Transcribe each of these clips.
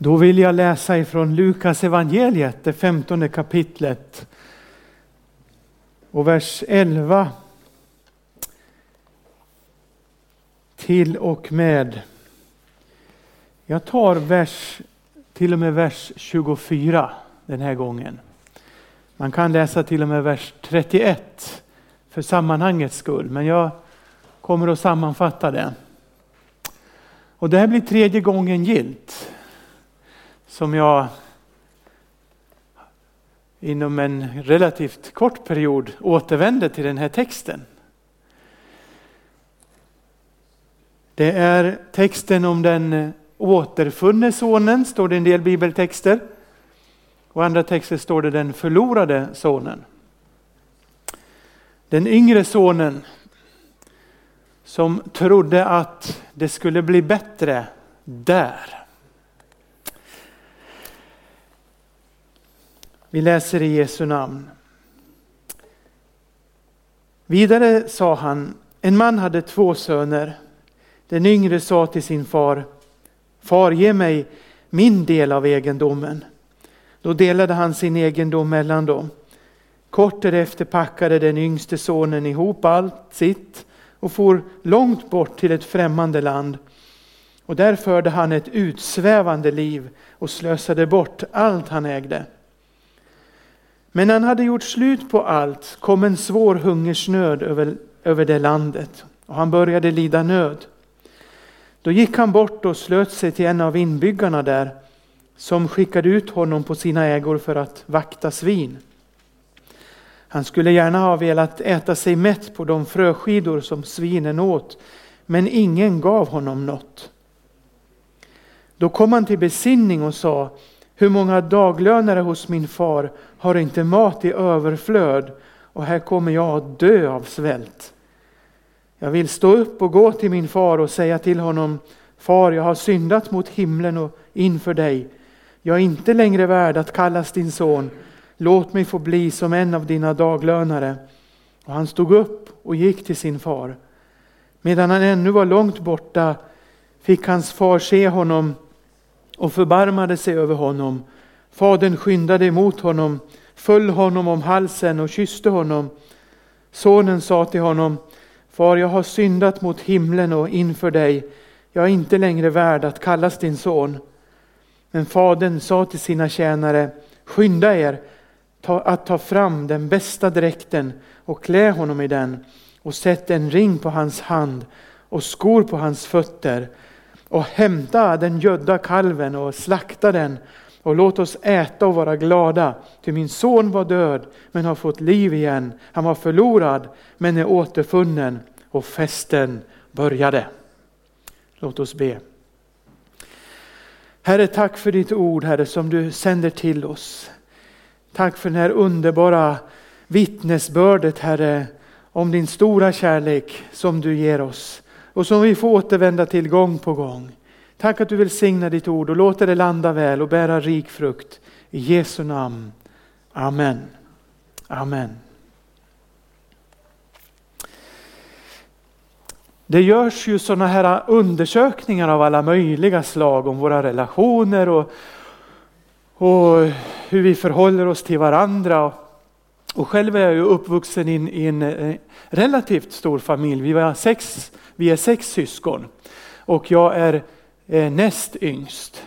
Då vill jag läsa ifrån Lukas evangeliet, det femtonde kapitlet. Och vers 11 till och med. Jag tar vers, till och med vers 24 den här gången. Man kan läsa till och med vers 31 för sammanhangets skull, men jag kommer att sammanfatta det. Och det här blir tredje gången gilt som jag inom en relativt kort period återvänder till den här texten. Det är texten om den återfunne sonen, står det i en del bibeltexter. Och andra texter står det den förlorade sonen. Den yngre sonen som trodde att det skulle bli bättre där. Vi läser i Jesu namn. Vidare sa han, en man hade två söner. Den yngre sa till sin far, Far ge mig min del av egendomen. Då delade han sin egendom mellan dem. Kort därefter packade den yngste sonen ihop allt sitt och for långt bort till ett främmande land. Och där förde han ett utsvävande liv och slösade bort allt han ägde. Men när han hade gjort slut på allt kom en svår hungersnöd över, över det landet och han började lida nöd. Då gick han bort och slöt sig till en av inbyggarna där som skickade ut honom på sina ägor för att vakta svin. Han skulle gärna ha velat äta sig mätt på de fröskidor som svinen åt, men ingen gav honom något. Då kom han till besinning och sa, hur många daglönare hos min far har inte mat i överflöd och här kommer jag att dö av svält. Jag vill stå upp och gå till min far och säga till honom, Far, jag har syndat mot himlen och inför dig. Jag är inte längre värd att kallas din son. Låt mig få bli som en av dina daglönare. Och han stod upp och gick till sin far. Medan han ännu var långt borta fick hans far se honom och förbarmade sig över honom. Fadern skyndade emot honom, föll honom om halsen och kysste honom. Sonen sa till honom, Far, jag har syndat mot himlen och inför dig. Jag är inte längre värd att kallas din son. Men fadern sa till sina tjänare, skynda er att ta fram den bästa dräkten och klä honom i den och sätt en ring på hans hand och skor på hans fötter och hämta den gödda kalven och slakta den och låt oss äta och vara glada. Ty min son var död men har fått liv igen. Han var förlorad men är återfunnen och festen började. Låt oss be. Herre, tack för ditt ord, Herre, som du sänder till oss. Tack för det här underbara vittnesbördet, Herre, om din stora kärlek som du ger oss och som vi får återvända till gång på gång. Tack att du välsignar ditt ord och låter det landa väl och bära rik frukt. I Jesu namn. Amen. Amen. Det görs ju sådana här undersökningar av alla möjliga slag om våra relationer och, och hur vi förhåller oss till varandra. Och själv är jag ju uppvuxen in, i en eh, relativt stor familj. Vi, var sex, vi är sex syskon och jag är eh, näst yngst.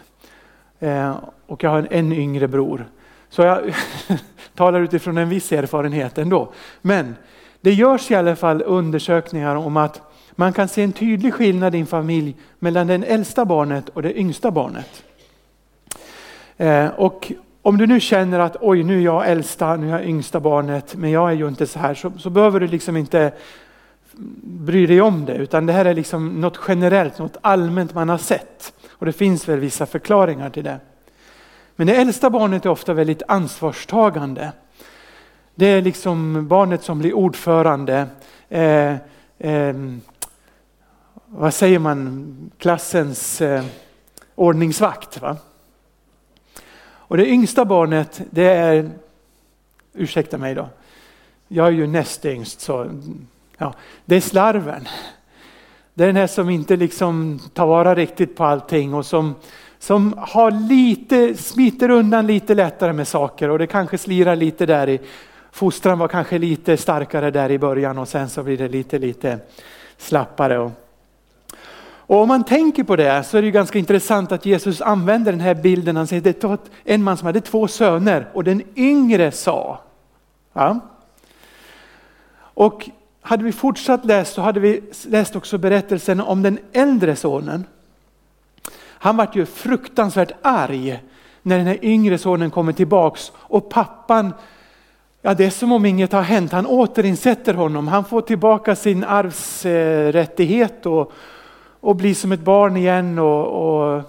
Eh, och jag har en, en yngre bror. Så jag talar utifrån en viss erfarenhet ändå. Men det görs i alla fall undersökningar om att man kan se en tydlig skillnad i en familj mellan det äldsta barnet och det yngsta barnet. Eh, och om du nu känner att oj, nu är jag äldsta, nu är jag yngsta barnet, men jag är ju inte så här, så, så behöver du liksom inte bry dig om det, utan det här är liksom något generellt, något allmänt man har sett. Och det finns väl vissa förklaringar till det. Men det äldsta barnet är ofta väldigt ansvarstagande. Det är liksom barnet som blir ordförande. Eh, eh, vad säger man, klassens eh, ordningsvakt. Va? Och det yngsta barnet, det är, ursäkta mig då, jag är ju näst yngst så ja, det är slarven. Det är den här som inte liksom tar vara riktigt på allting och som som har lite, smiter undan lite lättare med saker och det kanske slirar lite där i fostran var kanske lite starkare där i början och sen så blir det lite, lite slappare. Och, och om man tänker på det så är det ganska intressant att Jesus använder den här bilden. Han säger det var en man som hade två söner och den yngre sa. Ja. Och hade vi fortsatt läst så hade vi läst också berättelsen om den äldre sonen. Han var ju fruktansvärt arg när den här yngre sonen kommer tillbaks och pappan, ja det är som om inget har hänt. Han återinsätter honom, han får tillbaka sin arvsrättighet och, och blir som ett barn igen och, och,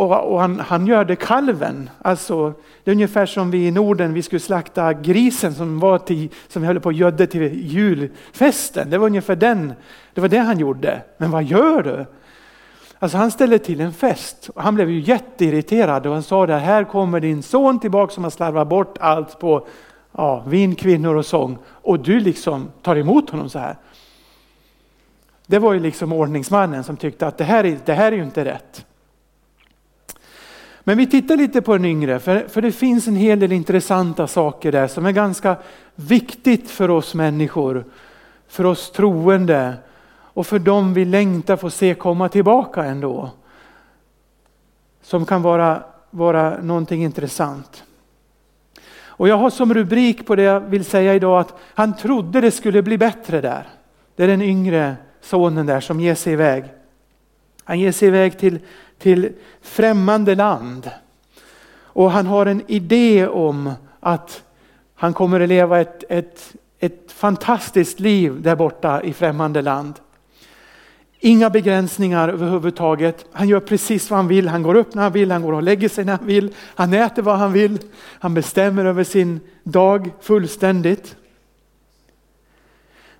och, och han, han, gör det kalven. Alltså, det är ungefär som vi i Norden, vi skulle slakta grisen som, var till, som vi höll på att gödde till julfesten. Det var ungefär den, det var det han gjorde. Men vad gör du? Alltså han ställde till en fest. Han blev ju jätteirriterad och han sa det här kommer din son tillbaka som har slarvat bort allt på ja, vin, kvinnor och sång. Och du liksom tar emot honom så här. Det var ju liksom ordningsmannen som tyckte att det här är, det här är ju inte rätt. Men vi tittar lite på den yngre, för, för det finns en hel del intressanta saker där som är ganska viktigt för oss människor, för oss troende och för dem vi längtar få se komma tillbaka ändå. Som kan vara, vara någonting intressant. Och jag har som rubrik på det jag vill säga idag att han trodde det skulle bli bättre där. Det är den yngre sonen där som ger sig iväg. Han ger sig iväg till, till främmande land. Och han har en idé om att han kommer att leva ett, ett, ett fantastiskt liv där borta i främmande land. Inga begränsningar överhuvudtaget. Han gör precis vad han vill. Han går upp när han vill, han går och lägger sig när han vill. Han äter vad han vill. Han bestämmer över sin dag fullständigt.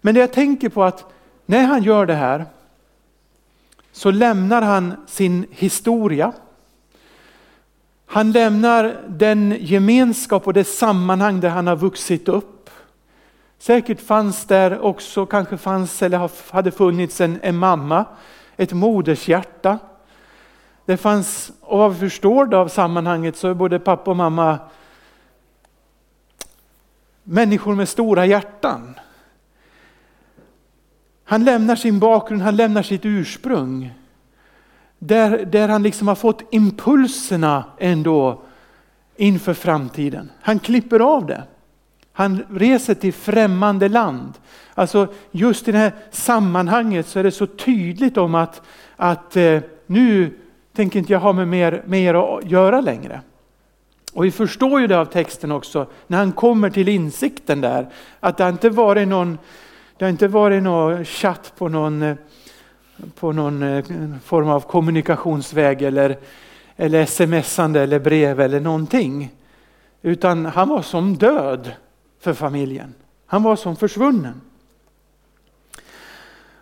Men det jag tänker på att när han gör det här så lämnar han sin historia. Han lämnar den gemenskap och det sammanhang där han har vuxit upp. Säkert fanns där också, kanske fanns eller hade funnits en, en mamma, ett modershjärta. Det fanns, och vad vi förstår av sammanhanget så är både pappa och mamma människor med stora hjärtan. Han lämnar sin bakgrund, han lämnar sitt ursprung. Där, där han liksom har fått impulserna ändå inför framtiden. Han klipper av det. Han reser till främmande land. Alltså just i det här sammanhanget så är det så tydligt om att, att eh, nu tänker inte jag ha med mer, mer att göra längre. Och vi förstår ju det av texten också när han kommer till insikten där. Att det inte varit någon det har inte varit någon chatt på någon, eh, på någon eh, form av kommunikationsväg eller, eller smsande eller brev eller någonting. Utan han var som död för familjen. Han var som försvunnen.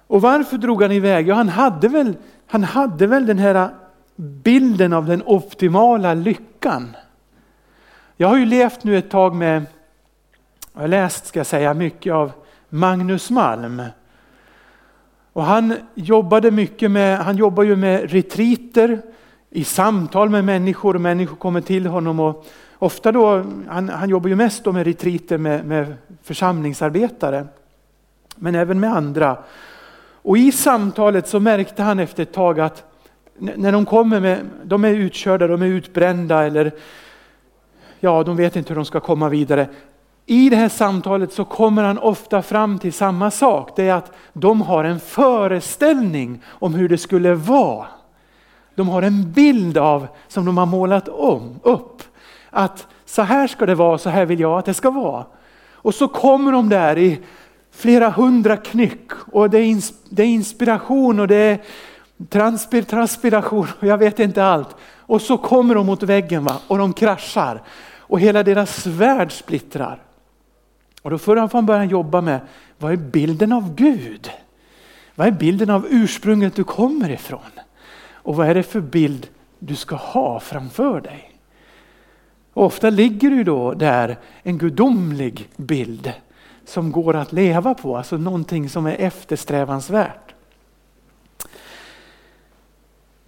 Och varför drog han iväg? Ja, han hade väl, han hade väl den här bilden av den optimala lyckan. Jag har ju levt nu ett tag med, jag har läst ska jag säga, mycket av Magnus Malm. Och han jobbade mycket med, han jobbar ju med retriter i samtal med människor och människor kommer till honom. Och ofta då, han, han jobbar ju mest då med retriter med, med församlingsarbetare. Men även med andra. Och i samtalet så märkte han efter ett tag att när de kommer med, de är utkörda, de är utbrända eller ja, de vet inte hur de ska komma vidare. I det här samtalet så kommer han ofta fram till samma sak. Det är att de har en föreställning om hur det skulle vara. De har en bild av som de har målat om, upp. Att så här ska det vara, så här vill jag att det ska vara. Och så kommer de där i flera hundra knyck och det är, det är inspiration och det är transpir, transpiration och jag vet inte allt. Och så kommer de mot väggen va? och de kraschar och hela deras värld splittrar. Och då får han från början jobba med, vad är bilden av Gud? Vad är bilden av ursprunget du kommer ifrån? Och vad är det för bild du ska ha framför dig? Och ofta ligger det då där en gudomlig bild som går att leva på, alltså någonting som är eftersträvansvärt.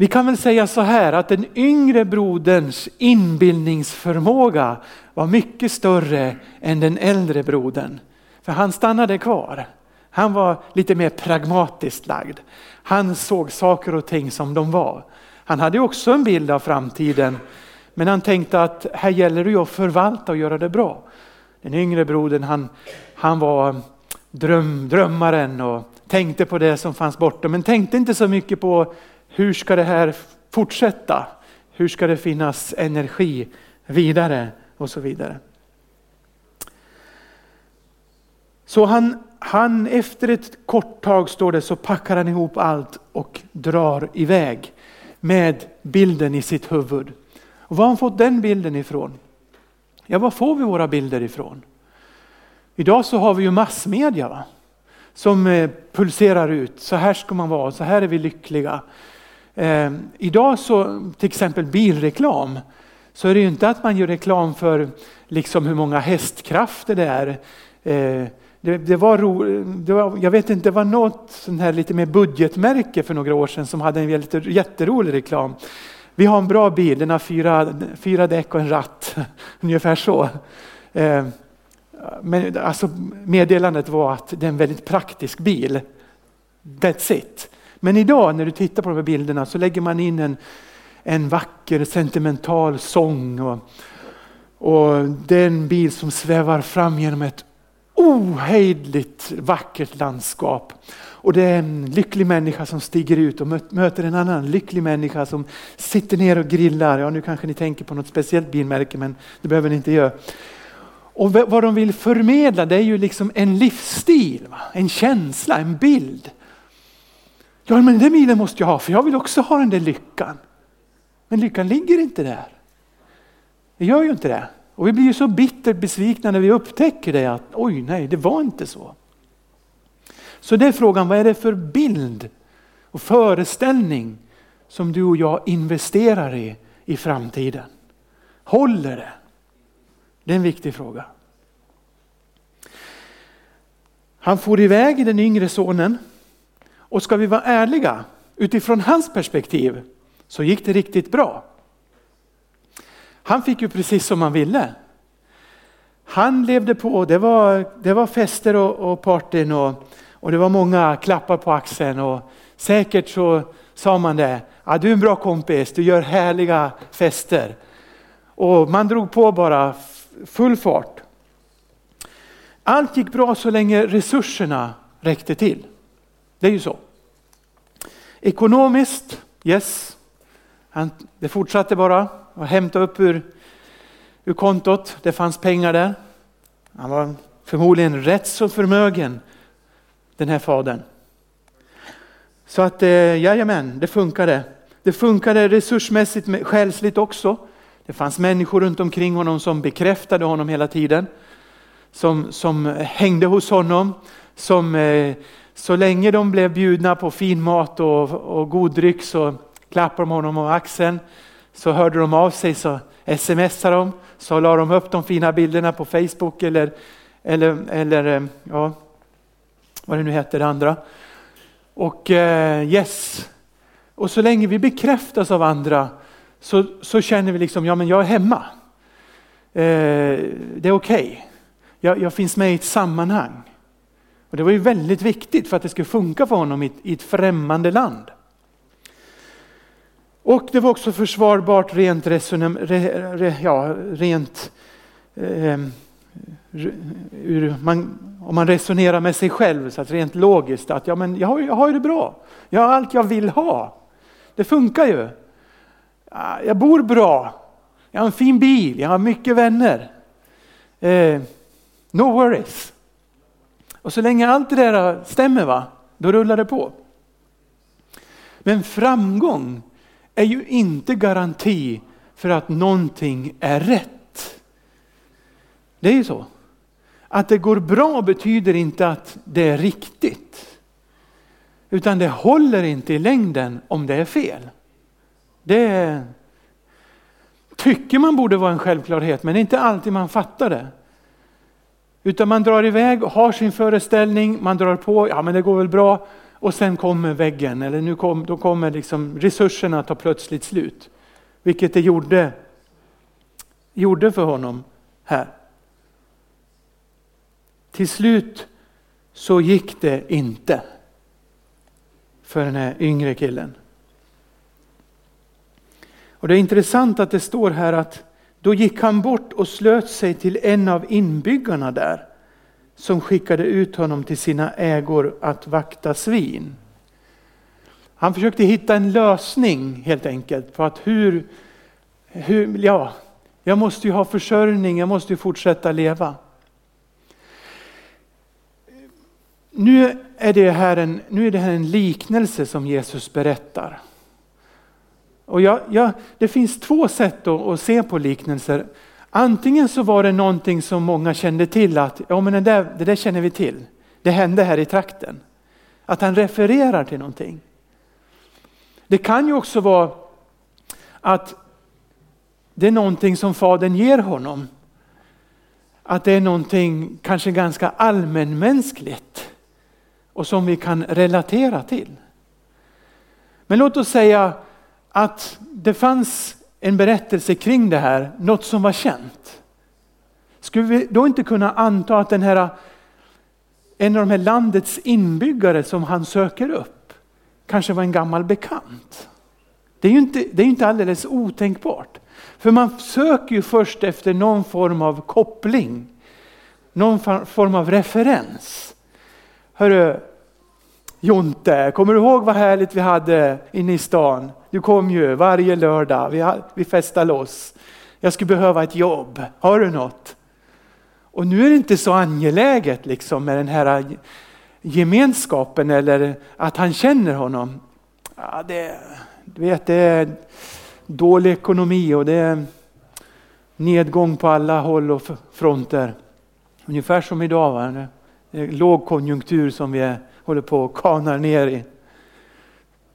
Vi kan väl säga så här att den yngre broderns inbildningsförmåga var mycket större än den äldre brodern. För han stannade kvar. Han var lite mer pragmatiskt lagd. Han såg saker och ting som de var. Han hade också en bild av framtiden men han tänkte att här gäller det ju att förvalta och göra det bra. Den yngre brodern han, han var dröm, drömmaren och tänkte på det som fanns bortom. men tänkte inte så mycket på hur ska det här fortsätta? Hur ska det finnas energi vidare och så vidare. Så han, han efter ett kort tag står det så packar han ihop allt och drar iväg med bilden i sitt huvud. Och var har han fått den bilden ifrån? Ja, var får vi våra bilder ifrån? Idag så har vi ju massmedia va? som eh, pulserar ut. Så här ska man vara, så här är vi lyckliga. Eh, idag så till exempel bilreklam så är det ju inte att man gör reklam för liksom hur många hästkrafter det är. Eh, det, det, var ro, det var, jag vet inte, det var något sånt här lite mer budgetmärke för några år sedan som hade en jätte, jätterolig reklam. Vi har en bra bil, den har fyra, fyra däck och en ratt, ungefär så. Eh, men alltså meddelandet var att det är en väldigt praktisk bil. That's it. Men idag när du tittar på de här bilderna så lägger man in en, en vacker sentimental sång och, och det är en bil som svävar fram genom ett ohejdligt vackert landskap. Och det är en lycklig människa som stiger ut och möter en annan lycklig människa som sitter ner och grillar. Ja, nu kanske ni tänker på något speciellt bilmärke, men det behöver ni inte göra. Och vad de vill förmedla det är ju liksom en livsstil, va? en känsla, en bild. Ja, men den bilen måste jag ha för jag vill också ha den där lyckan. Men lyckan ligger inte där. Det gör ju inte det. Och vi blir ju så bittert besvikna när vi upptäcker det att oj nej, det var inte så. Så det är frågan, vad är det för bild och föreställning som du och jag investerar i i framtiden? Håller det? Det är en viktig fråga. Han får iväg den yngre sonen och ska vi vara ärliga utifrån hans perspektiv så gick det riktigt bra. Han fick ju precis som han ville. Han levde på, det var, det var fester och, och partyn och, och det var många klappar på axeln och säkert så sa man det, ja, du är en bra kompis, du gör härliga fester. Och man drog på bara full fart. Allt gick bra så länge resurserna räckte till. Det är ju så. Ekonomiskt, yes. Han, det fortsatte bara att hämta upp ur, ur kontot. Det fanns pengar där. Han var förmodligen rätt så förmögen den här fadern. Så att eh, jajamän, det funkade. Det funkade resursmässigt, själsligt också. Det fanns människor runt omkring honom som bekräftade honom hela tiden. Som, som hängde hos honom. Som eh, så länge de blev bjudna på fin mat och, och god dryck så klappade de honom om axeln. Så hörde de av sig så smsade de. Så la de upp de fina bilderna på Facebook eller, eller, eller eh, ja, vad det nu heter det andra. Och eh, yes, och så länge vi bekräftas av andra så, så känner vi liksom, ja men jag är hemma. Eh, det är okej. Okay. Jag, jag, finns med i ett sammanhang. Och det var ju väldigt viktigt för att det skulle funka för honom i, i ett främmande land. Och det var också försvarbart rent, resonem, re, re, ja, rent eh, ur, man, om man resonerar med sig själv, så att rent logiskt, att ja, men jag, har, jag har det bra. Jag har allt jag vill ha. Det funkar ju. Ah, jag bor bra. Jag har en fin bil. Jag har mycket vänner. Eh, no worries. Och så länge allt det där stämmer, va, då rullar det på. Men framgång är ju inte garanti för att någonting är rätt. Det är ju så. Att det går bra betyder inte att det är riktigt. Utan det håller inte i längden om det är fel. Det tycker man borde vara en självklarhet men det är inte alltid man fattar det. Utan man drar iväg och har sin föreställning, man drar på, ja men det går väl bra. och sen kommer väggen eller nu kom, då kommer liksom resurserna ta plötsligt slut. Vilket det gjorde, gjorde för honom här. Till slut så gick det inte för den här yngre killen. Och Det är intressant att det står här att då gick han bort och slöt sig till en av inbyggarna där som skickade ut honom till sina ägor att vakta svin. Han försökte hitta en lösning helt enkelt på att hur, hur ja, jag måste ju ha försörjning, jag måste ju fortsätta leva. Nu är det här en, nu är det här en liknelse som Jesus berättar. Och jag, jag, det finns två sätt att, att, se på liknelser. Antingen så var det någonting som många kände till att ja, men det, där, det där känner vi till. Det hände här i trakten. Att han refererar till någonting. Det kan ju också vara att det är någonting som fadern ger honom. Att det är någonting kanske ganska allmänmänskligt och som vi kan relatera till. Men låt oss säga att det fanns en berättelse kring det här, något som var känt. Skulle vi då inte kunna anta att den här, en av de här landets inbyggare som han söker upp kanske var en gammal bekant? Det är ju inte, det är inte alldeles otänkbart. För man söker ju först efter någon form av koppling, någon form av referens. Hörru, Jonte, kommer du ihåg vad härligt vi hade inne i stan? Du kom ju varje lördag, vi, vi festade loss. Jag skulle behöva ett jobb, har du något? Och nu är det inte så angeläget liksom med den här gemenskapen eller att han känner honom. Ja, det, du vet, det är dålig ekonomi och det är nedgång på alla håll och fronter. Ungefär som idag. Va? Det är lågkonjunktur som vi är håller på och kanar ner i.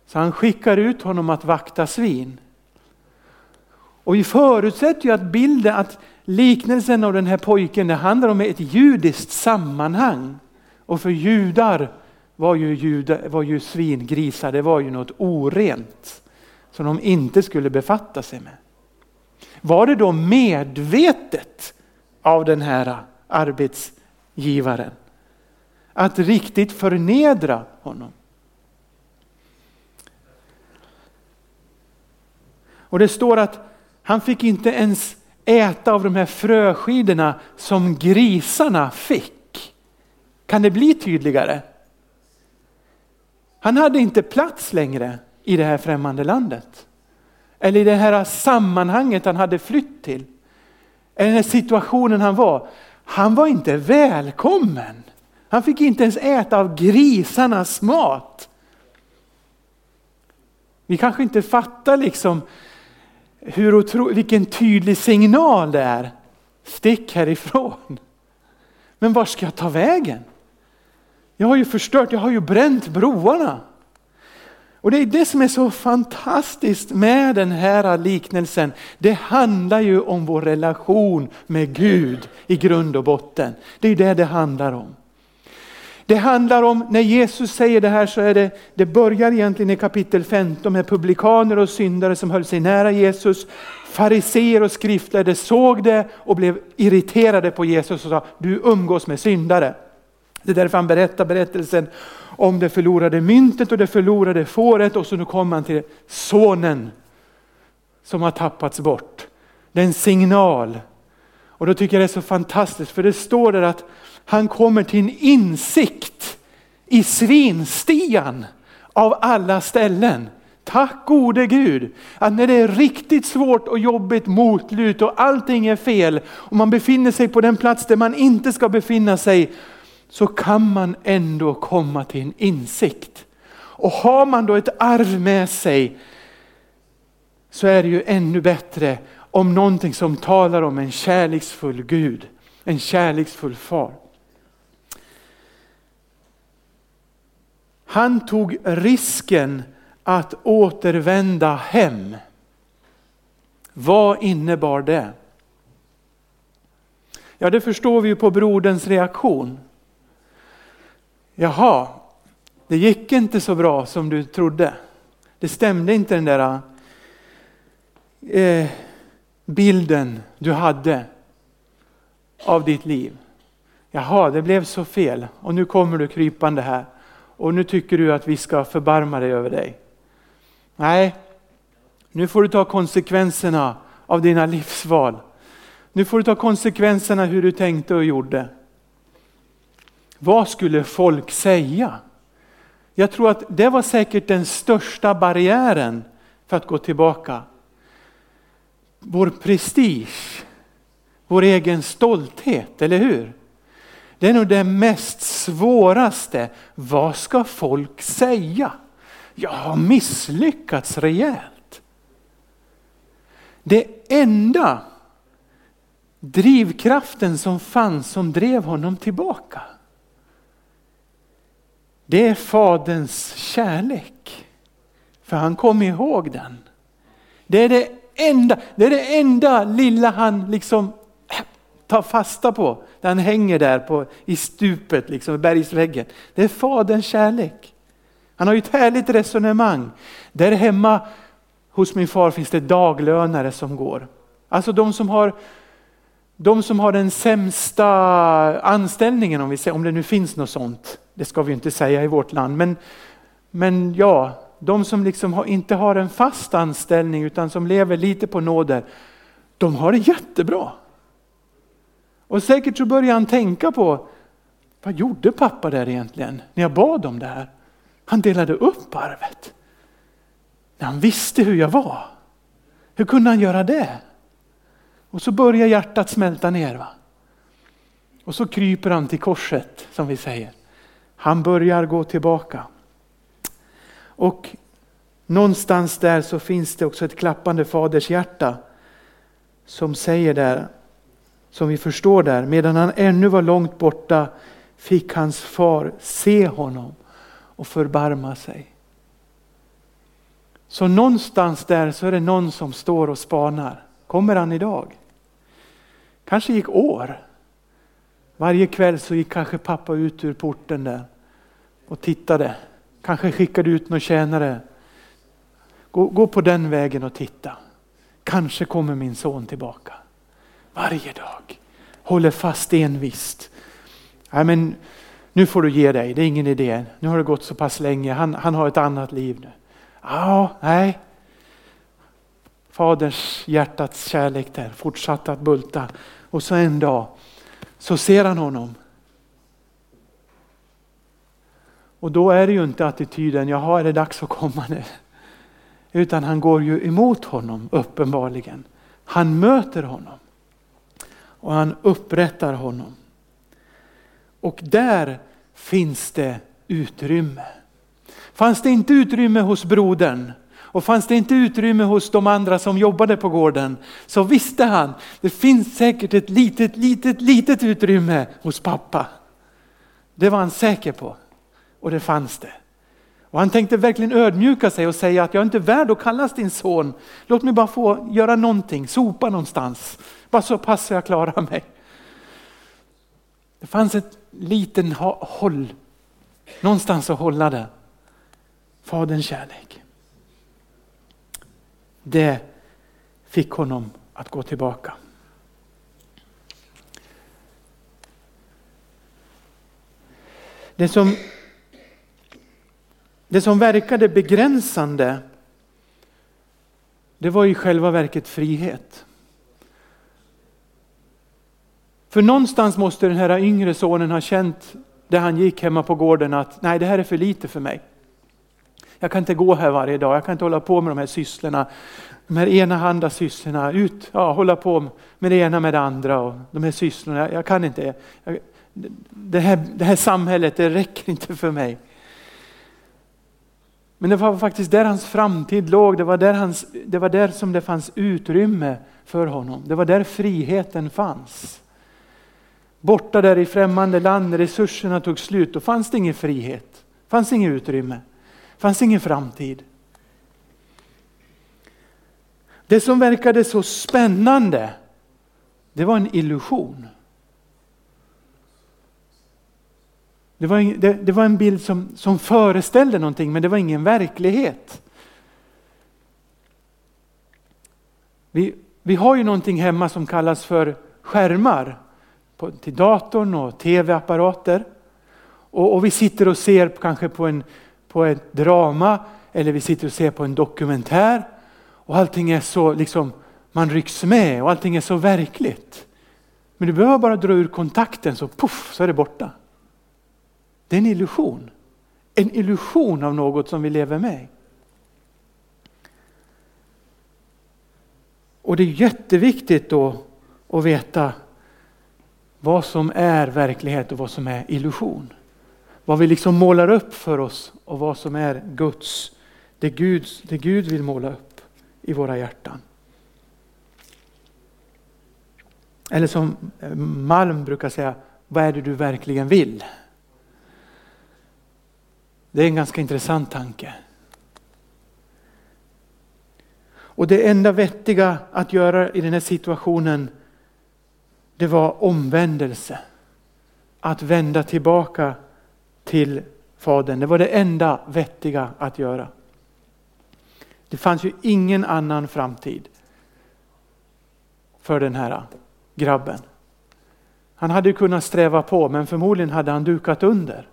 Så han skickar ut honom att vakta svin. Och vi förutsätter ju att bilden, att liknelsen av den här pojken, det handlar om ett judiskt sammanhang. Och för judar var ju, juda, var ju svingrisar, det var ju något orent. Som de inte skulle befatta sig med. Var det då medvetet av den här arbetsgivaren? Att riktigt förnedra honom? Och det står att han fick inte ens äta av de här fröskidorna som grisarna fick. Kan det bli tydligare? Han hade inte plats längre i det här främmande landet. Eller i det här sammanhanget han hade flytt till. Eller den här situationen han var. Han var inte välkommen. Han fick inte ens äta av grisarnas mat. Vi kanske inte fattar liksom hur otro, vilken tydlig signal det är. Stick härifrån. Men var ska jag ta vägen? Jag har ju förstört, jag har ju bränt broarna. Och det är det som är så fantastiskt med den här liknelsen. Det handlar ju om vår relation med Gud i grund och botten. Det är det det handlar om. Det handlar om, när Jesus säger det här så är det, det börjar egentligen i kapitel 15 med publikaner och syndare som höll sig nära Jesus. Fariseer och skriftlärde såg det och blev irriterade på Jesus och sa, du umgås med syndare. Det är därför han berättar berättelsen om det förlorade myntet och det förlorade fåret och så nu kommer han till sonen som har tappats bort. Det är en signal. Och då tycker jag det är så fantastiskt för det står där att han kommer till en insikt i svinstian av alla ställen. Tack gode Gud att när det är riktigt svårt och jobbigt motlut och allting är fel och man befinner sig på den plats där man inte ska befinna sig så kan man ändå komma till en insikt. Och har man då ett arv med sig så är det ju ännu bättre om någonting som talar om en kärleksfull Gud, en kärleksfull far. Han tog risken att återvända hem. Vad innebar det? Ja, det förstår vi ju på broderns reaktion. Jaha, det gick inte så bra som du trodde. Det stämde inte den där eh, bilden du hade av ditt liv. Jaha, det blev så fel och nu kommer du krypande här och nu tycker du att vi ska förbarma dig över dig. Nej, nu får du ta konsekvenserna av dina livsval. Nu får du ta konsekvenserna hur du tänkte och gjorde. Vad skulle folk säga? Jag tror att det var säkert den största barriären för att gå tillbaka. Vår prestige, vår egen stolthet, eller hur? Det är nog det mest svåraste. Vad ska folk säga? Jag har misslyckats rejält. Det enda drivkraften som fanns som drev honom tillbaka. Det är faderns kärlek. För han kom ihåg den. Det är det enda, det är det enda lilla han liksom Ta fasta på. Där han hänger där på, i stupet, liksom, i bergsväggen. Det är faderns kärlek. Han har ju ett härligt resonemang. Där hemma hos min far finns det daglönare som går. Alltså de som har de som har den sämsta anställningen, om, vi säger, om det nu finns något sånt, det ska vi inte säga i vårt land, men, men ja, de som liksom har, inte har en fast anställning utan som lever lite på nåder, de har det jättebra. Och säkert så börjar han tänka på, vad gjorde pappa där egentligen när jag bad om det här? Han delade upp arvet. När han visste hur jag var. Hur kunde han göra det? Och så börjar hjärtat smälta ner. Va? Och så kryper han till korset som vi säger. Han börjar gå tillbaka. Och någonstans där så finns det också ett klappande fadershjärta som säger där, som vi förstår där, medan han ännu var långt borta fick hans far se honom och förbarma sig. Så någonstans där så är det någon som står och spanar. Kommer han idag? Kanske gick år. Varje kväll så gick kanske pappa ut ur porten där och tittade. Kanske skickade ut någon tjänare. Gå, gå på den vägen och titta. Kanske kommer min son tillbaka. Varje dag. Håller fast envist. Ja, men nu får du ge dig, det är ingen idé. Nu har det gått så pass länge, han, han har ett annat liv nu. Ja, nej. Faderns hjärtats kärlek där fortsatte att bulta. Och så en dag så ser han honom. Och då är det ju inte attityden, jaha är det dags att komma nu? Utan han går ju emot honom uppenbarligen. Han möter honom. Och han upprättar honom. Och där finns det utrymme. Fanns det inte utrymme hos brodern och fanns det inte utrymme hos de andra som jobbade på gården så visste han, det finns säkert ett litet, litet, litet utrymme hos pappa. Det var han säker på. Och det fanns det. Och han tänkte verkligen ödmjuka sig och säga att jag är inte värd att kallas din son. Låt mig bara få göra någonting, sopa någonstans. Bara så pass så jag klarar mig. Det fanns ett liten håll, någonstans att hålla det. Faderns kärlek. Det fick honom att gå tillbaka. Det som, det som verkade begränsande det var i själva verket frihet. För någonstans måste den här yngre sonen ha känt där han gick hemma på gården att nej det här är för lite för mig. Jag kan inte gå här varje dag, jag kan inte hålla på med de här sysslorna. De här enahanda sysslorna, ut, ja, hålla på med det ena med det andra och de här sysslorna, jag, jag kan inte. Jag, det, här, det här samhället, det räcker inte för mig. Men det var faktiskt där hans framtid låg, det var där, hans, det var där som det fanns utrymme för honom. Det var där friheten fanns. Borta där i främmande land när resurserna tog slut, då fanns det ingen frihet. fanns inget utrymme. fanns ingen framtid. Det som verkade så spännande, det var en illusion. Det var, det, det var en bild som, som föreställde någonting men det var ingen verklighet. Vi, vi har ju någonting hemma som kallas för skärmar på, till datorn och tv-apparater. Och, och, vi sitter och ser kanske på, en, på ett drama eller vi sitter och ser på en dokumentär och allting är så liksom, man rycks med och allting är så verkligt. Men du behöver bara dra ur kontakten så puff så är det borta. Det är en illusion. En illusion av något som vi lever med. Och det är jätteviktigt då att veta vad som är verklighet och vad som är illusion. Vad vi liksom målar upp för oss och vad som är Guds, det Gud, det Gud vill måla upp i våra hjärtan. Eller som eh, Malm brukar säga, vad är det du verkligen vill? Det är en ganska intressant tanke. Och det enda vettiga att göra i den här situationen det var omvändelse. Att vända tillbaka till Fadern. Det var det enda vettiga att göra. Det fanns ju ingen annan framtid för den här grabben. Han hade kunnat sträva på men förmodligen hade han dukat under.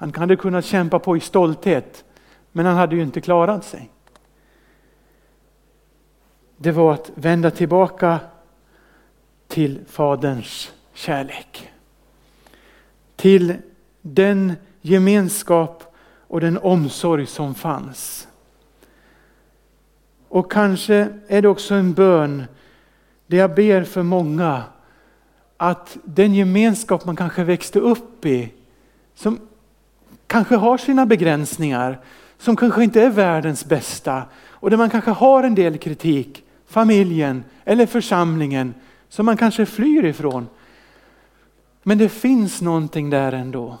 Han hade kunnat kämpa på i stolthet men han hade ju inte klarat sig. Det var att vända tillbaka till Faderns kärlek. Till den gemenskap och den omsorg som fanns. Och kanske är det också en bön där jag ber för många att den gemenskap man kanske växte upp i, som kanske har sina begränsningar, som kanske inte är världens bästa och där man kanske har en del kritik, familjen eller församlingen som man kanske flyr ifrån. Men det finns någonting där ändå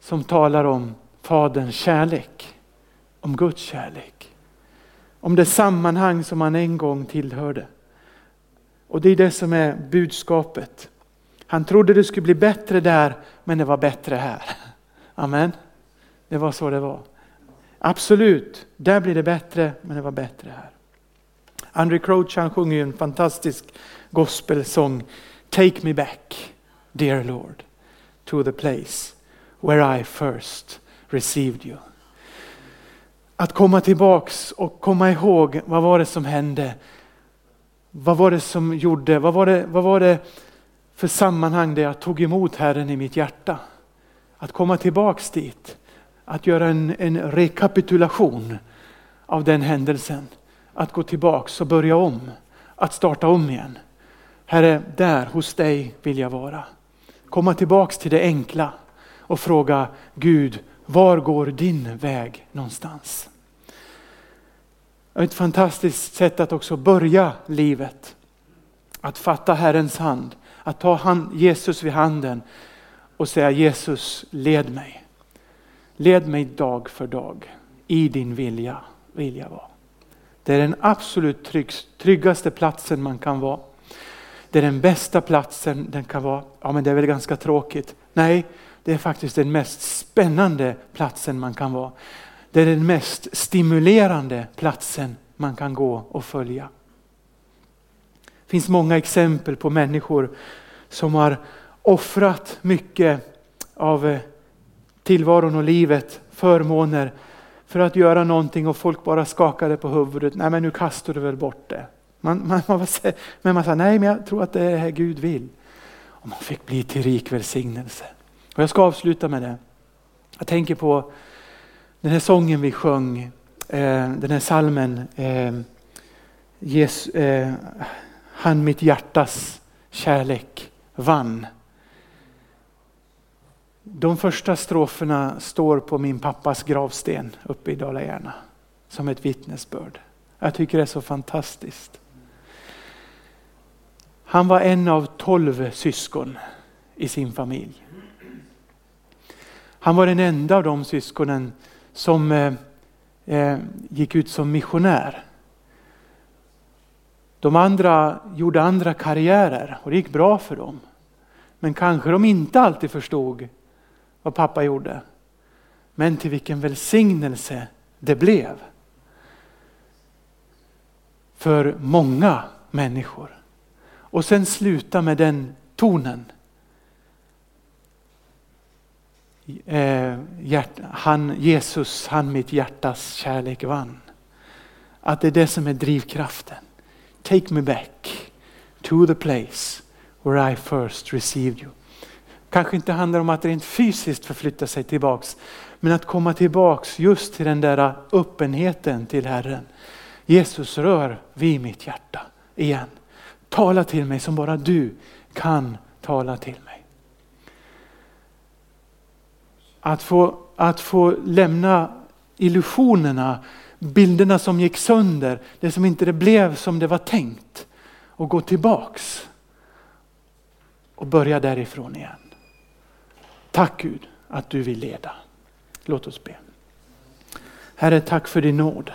som talar om Faderns kärlek, om Guds kärlek. Om det sammanhang som han en gång tillhörde. Och det är det som är budskapet. Han trodde det skulle bli bättre där, men det var bättre här. Amen. Det var så det var. Absolut, där blir det bättre, men det var bättre här. Andrew Crouch han sjunger en fantastisk gospelsång. Take me back, dear Lord, to the place where I first received you. Att komma tillbaks och komma ihåg vad var det som hände? Vad var det som gjorde, vad var det, vad var det för sammanhang där jag tog emot Herren i mitt hjärta? Att komma tillbaks dit, att göra en, en rekapitulation av den händelsen. Att gå tillbaks och börja om, att starta om igen. Herre, där hos dig vill jag vara. Komma tillbaks till det enkla och fråga Gud, var går din väg någonstans? Ett fantastiskt sätt att också börja livet. Att fatta Herrens hand, att ta hand, Jesus vid handen och säga Jesus led mig. Led mig dag för dag i din vilja, vilja vara. Det är den absolut trygg, tryggaste platsen man kan vara. Det är den bästa platsen den kan vara. Ja men det är väl ganska tråkigt. Nej, det är faktiskt den mest spännande platsen man kan vara. Det är den mest stimulerande platsen man kan gå och följa. Det finns många exempel på människor som har offrat mycket av eh, tillvaron och livet, förmåner för att göra någonting och folk bara skakade på huvudet. Nej men nu kastar du väl bort det. Man, man, man, men man sa nej men jag tror att det är det här Gud vill. Och man fick bli till rik välsignelse. Och jag ska avsluta med det. Jag tänker på den här sången vi sjöng, eh, den här salmen. Eh, Jesus, eh, han mitt hjärtas kärlek vann. De första stroferna står på min pappas gravsten uppe i Dala-Järna som ett vittnesbörd. Jag tycker det är så fantastiskt. Han var en av tolv syskon i sin familj. Han var den enda av de syskonen som eh, eh, gick ut som missionär. De andra gjorde andra karriärer och det gick bra för dem. Men kanske de inte alltid förstod vad pappa gjorde. Men till vilken välsignelse det blev. För många människor. Och sen sluta med den tonen. Eh, han, Jesus, han mitt hjärtas kärlek vann. Att det är det som är drivkraften. Take me back to the place where I first received you. Kanske inte handlar om att rent fysiskt förflytta sig tillbaks, men att komma tillbaks just till den där öppenheten till Herren. Jesus rör vid mitt hjärta igen. Tala till mig som bara du kan tala till mig. Att få, att få lämna illusionerna, bilderna som gick sönder, det som inte det blev som det var tänkt och gå tillbaks och börja därifrån igen. Tack Gud att du vill leda. Låt oss be. Herre, tack för din nåd.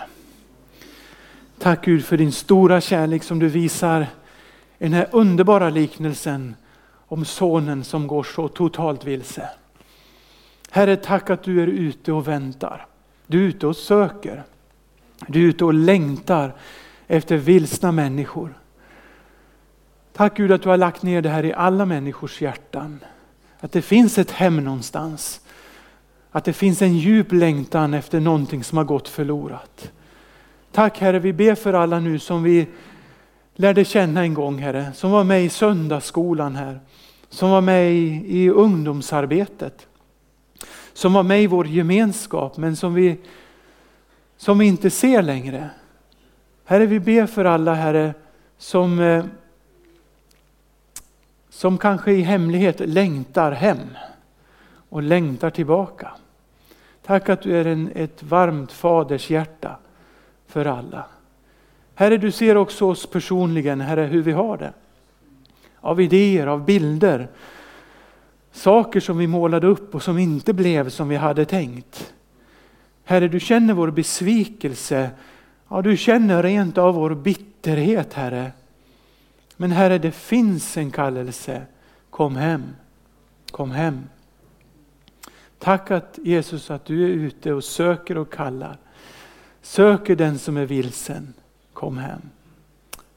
Tack Gud för din stora kärlek som du visar i den här underbara liknelsen om sonen som går så totalt vilse. Herre, tack att du är ute och väntar. Du är ute och söker. Du är ute och längtar efter vilsna människor. Tack Gud att du har lagt ner det här i alla människors hjärtan. Att det finns ett hem någonstans. Att det finns en djup längtan efter någonting som har gått förlorat. Tack Herre, vi ber för alla nu som vi lärde känna en gång Herre, som var med i söndagsskolan här, som var med i, i ungdomsarbetet, som var med i vår gemenskap men som vi, som vi inte ser längre. Herre, vi ber för alla Herre som eh, som kanske i hemlighet längtar hem och längtar tillbaka. Tack att du är en, ett varmt faders hjärta för alla. Herre, du ser också oss personligen, Herre, hur vi har det. Av idéer, av bilder, saker som vi målade upp och som inte blev som vi hade tänkt. Herre, du känner vår besvikelse. Ja, du känner rent av vår bitterhet, Herre. Men Herre, det finns en kallelse. Kom hem. Kom hem. Tack att Jesus att du är ute och söker och kallar. Söker den som är vilsen. Kom hem.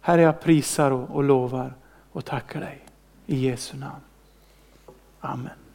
Herre, jag prisar och, och lovar och tackar dig. I Jesu namn. Amen.